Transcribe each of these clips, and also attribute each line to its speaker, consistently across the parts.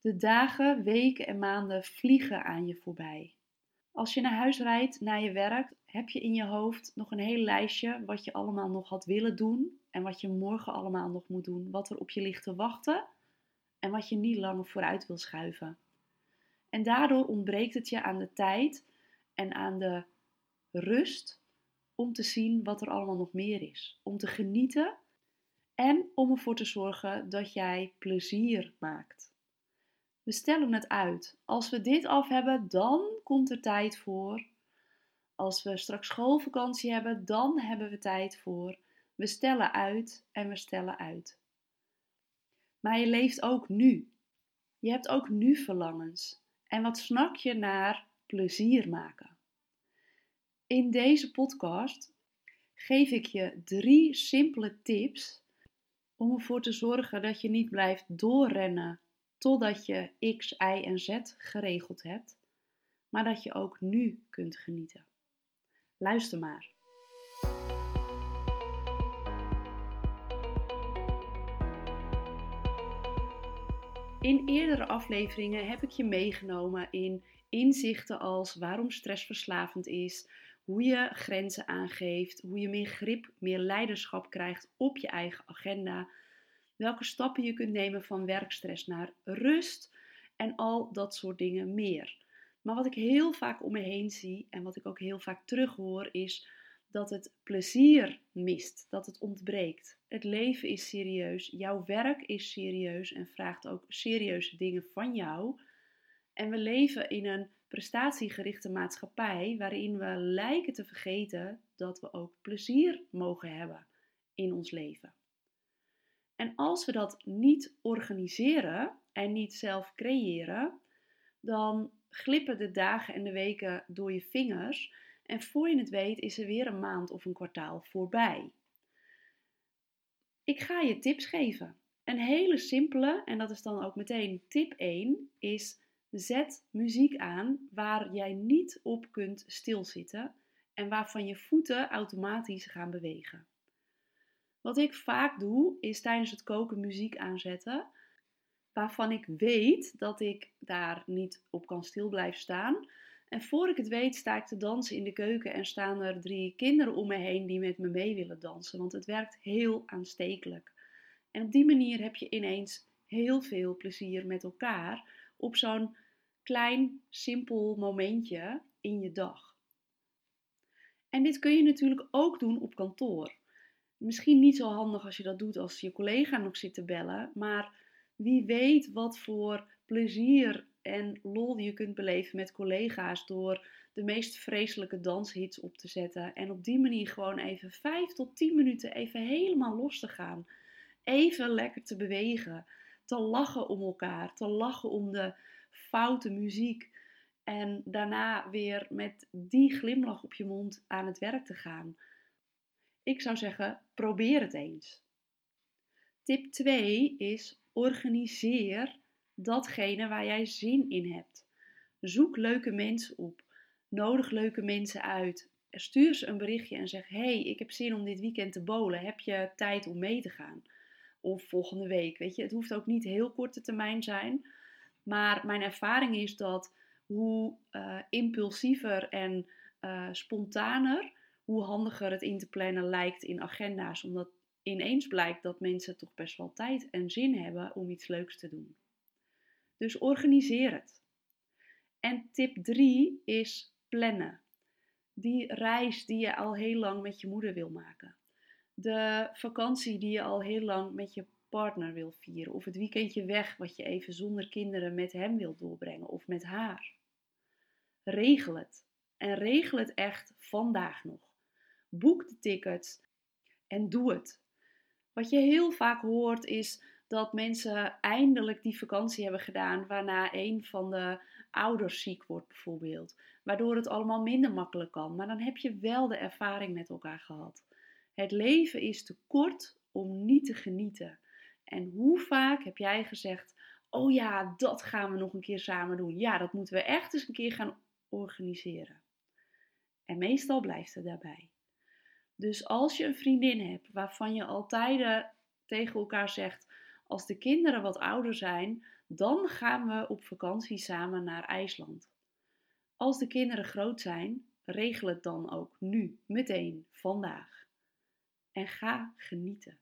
Speaker 1: De dagen, weken en maanden vliegen aan je voorbij. Als je naar huis rijdt, naar je werk, heb je in je hoofd nog een heel lijstje wat je allemaal nog had willen doen en wat je morgen allemaal nog moet doen, wat er op je ligt te wachten en wat je niet langer vooruit wil schuiven. En daardoor ontbreekt het je aan de tijd en aan de rust om te zien wat er allemaal nog meer is. Om te genieten en om ervoor te zorgen dat jij plezier maakt. We stellen het uit. Als we dit af hebben, dan komt er tijd voor. Als we straks schoolvakantie hebben, dan hebben we tijd voor. We stellen uit en we stellen uit. Maar je leeft ook nu. Je hebt ook nu verlangens. En wat snak je naar plezier maken? In deze podcast geef ik je drie simpele tips om ervoor te zorgen dat je niet blijft doorrennen totdat je X, Y en Z geregeld hebt, maar dat je ook nu kunt genieten. Luister maar. In eerdere afleveringen heb ik je meegenomen in inzichten als waarom stress verslavend is, hoe je grenzen aangeeft, hoe je meer grip, meer leiderschap krijgt op je eigen agenda, welke stappen je kunt nemen van werkstress naar rust en al dat soort dingen meer. Maar wat ik heel vaak om me heen zie en wat ik ook heel vaak terughoor is dat het plezier mist, dat het ontbreekt. Het leven is serieus, jouw werk is serieus en vraagt ook serieuze dingen van jou. En we leven in een prestatiegerichte maatschappij waarin we lijken te vergeten dat we ook plezier mogen hebben in ons leven. En als we dat niet organiseren en niet zelf creëren, dan glippen de dagen en de weken door je vingers en voor je het weet is er weer een maand of een kwartaal voorbij. Ik ga je tips geven. Een hele simpele, en dat is dan ook meteen tip 1, is zet muziek aan waar jij niet op kunt stilzitten en waarvan je voeten automatisch gaan bewegen. Wat ik vaak doe, is tijdens het koken muziek aanzetten, waarvan ik weet dat ik daar niet op kan stil blijven staan. En voor ik het weet, sta ik te dansen in de keuken en staan er drie kinderen om me heen die met me mee willen dansen. Want het werkt heel aanstekelijk. En op die manier heb je ineens heel veel plezier met elkaar op zo'n klein, simpel momentje in je dag. En dit kun je natuurlijk ook doen op kantoor. Misschien niet zo handig als je dat doet als je collega nog zit te bellen, maar wie weet wat voor plezier en lol je kunt beleven met collega's door de meest vreselijke danshits op te zetten en op die manier gewoon even 5 tot 10 minuten even helemaal los te gaan. Even lekker te bewegen, te lachen om elkaar, te lachen om de foute muziek en daarna weer met die glimlach op je mond aan het werk te gaan. Ik zou zeggen, probeer het eens. Tip 2 is organiseer datgene waar jij zin in hebt. Zoek leuke mensen op. Nodig leuke mensen uit. Stuur ze een berichtje en zeg: Hey, ik heb zin om dit weekend te bowlen. Heb je tijd om mee te gaan? Of volgende week. Weet je, het hoeft ook niet heel korte termijn zijn. Maar mijn ervaring is dat hoe uh, impulsiever en uh, spontaner hoe handiger het in te plannen lijkt in agenda's. Omdat ineens blijkt dat mensen toch best wel tijd en zin hebben om iets leuks te doen. Dus organiseer het. En tip 3 is plannen. Die reis die je al heel lang met je moeder wil maken. De vakantie die je al heel lang met je partner wil vieren. Of het weekendje weg wat je even zonder kinderen met hem wilt doorbrengen of met haar. Regel het. En regel het echt vandaag nog. Boek de tickets en doe het. Wat je heel vaak hoort is dat mensen eindelijk die vakantie hebben gedaan waarna een van de ouders ziek wordt bijvoorbeeld. Waardoor het allemaal minder makkelijk kan. Maar dan heb je wel de ervaring met elkaar gehad. Het leven is te kort om niet te genieten. En hoe vaak heb jij gezegd: Oh ja, dat gaan we nog een keer samen doen. Ja, dat moeten we echt eens een keer gaan organiseren. En meestal blijft het daarbij. Dus als je een vriendin hebt waarvan je altijd tegen elkaar zegt: als de kinderen wat ouder zijn, Dan gaan we op vakantie samen naar IJsland. Als de kinderen groot zijn, regel het dan ook nu, meteen, vandaag. En ga genieten.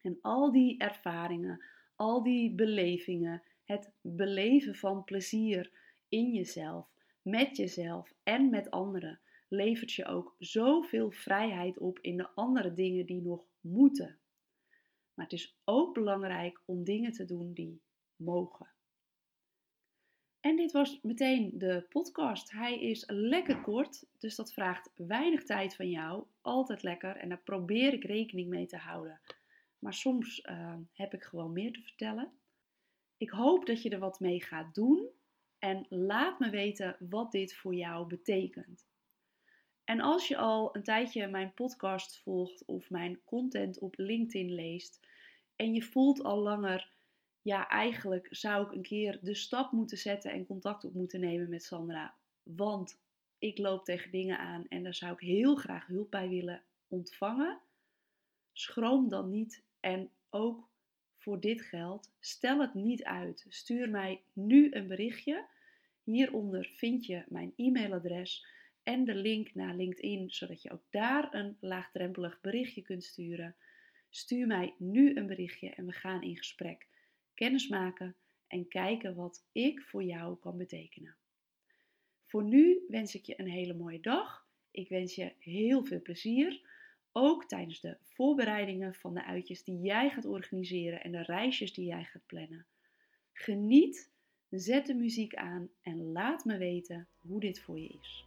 Speaker 1: En al die ervaringen, al die belevingen, het beleven van plezier in jezelf, met jezelf en met anderen, levert je ook zoveel vrijheid op in de andere dingen die nog moeten. Maar het is ook belangrijk om dingen te doen die mogen. En dit was meteen de podcast. Hij is lekker kort, dus dat vraagt weinig tijd van jou. Altijd lekker en daar probeer ik rekening mee te houden. Maar soms uh, heb ik gewoon meer te vertellen. Ik hoop dat je er wat mee gaat doen en laat me weten wat dit voor jou betekent. En als je al een tijdje mijn podcast volgt of mijn content op LinkedIn leest en je voelt al langer, ja, eigenlijk zou ik een keer de stap moeten zetten en contact op moeten nemen met Sandra, want ik loop tegen dingen aan en daar zou ik heel graag hulp bij willen ontvangen. Schroom dan niet en ook voor dit geld, stel het niet uit. Stuur mij nu een berichtje. Hieronder vind je mijn e-mailadres en de link naar LinkedIn, zodat je ook daar een laagdrempelig berichtje kunt sturen. Stuur mij nu een berichtje en we gaan in gesprek, kennis maken en kijken wat ik voor jou kan betekenen. Voor nu wens ik je een hele mooie dag. Ik wens je heel veel plezier, ook tijdens de voorbereidingen van de uitjes die jij gaat organiseren en de reisjes die jij gaat plannen. Geniet, zet de muziek aan en laat me weten hoe dit voor je is.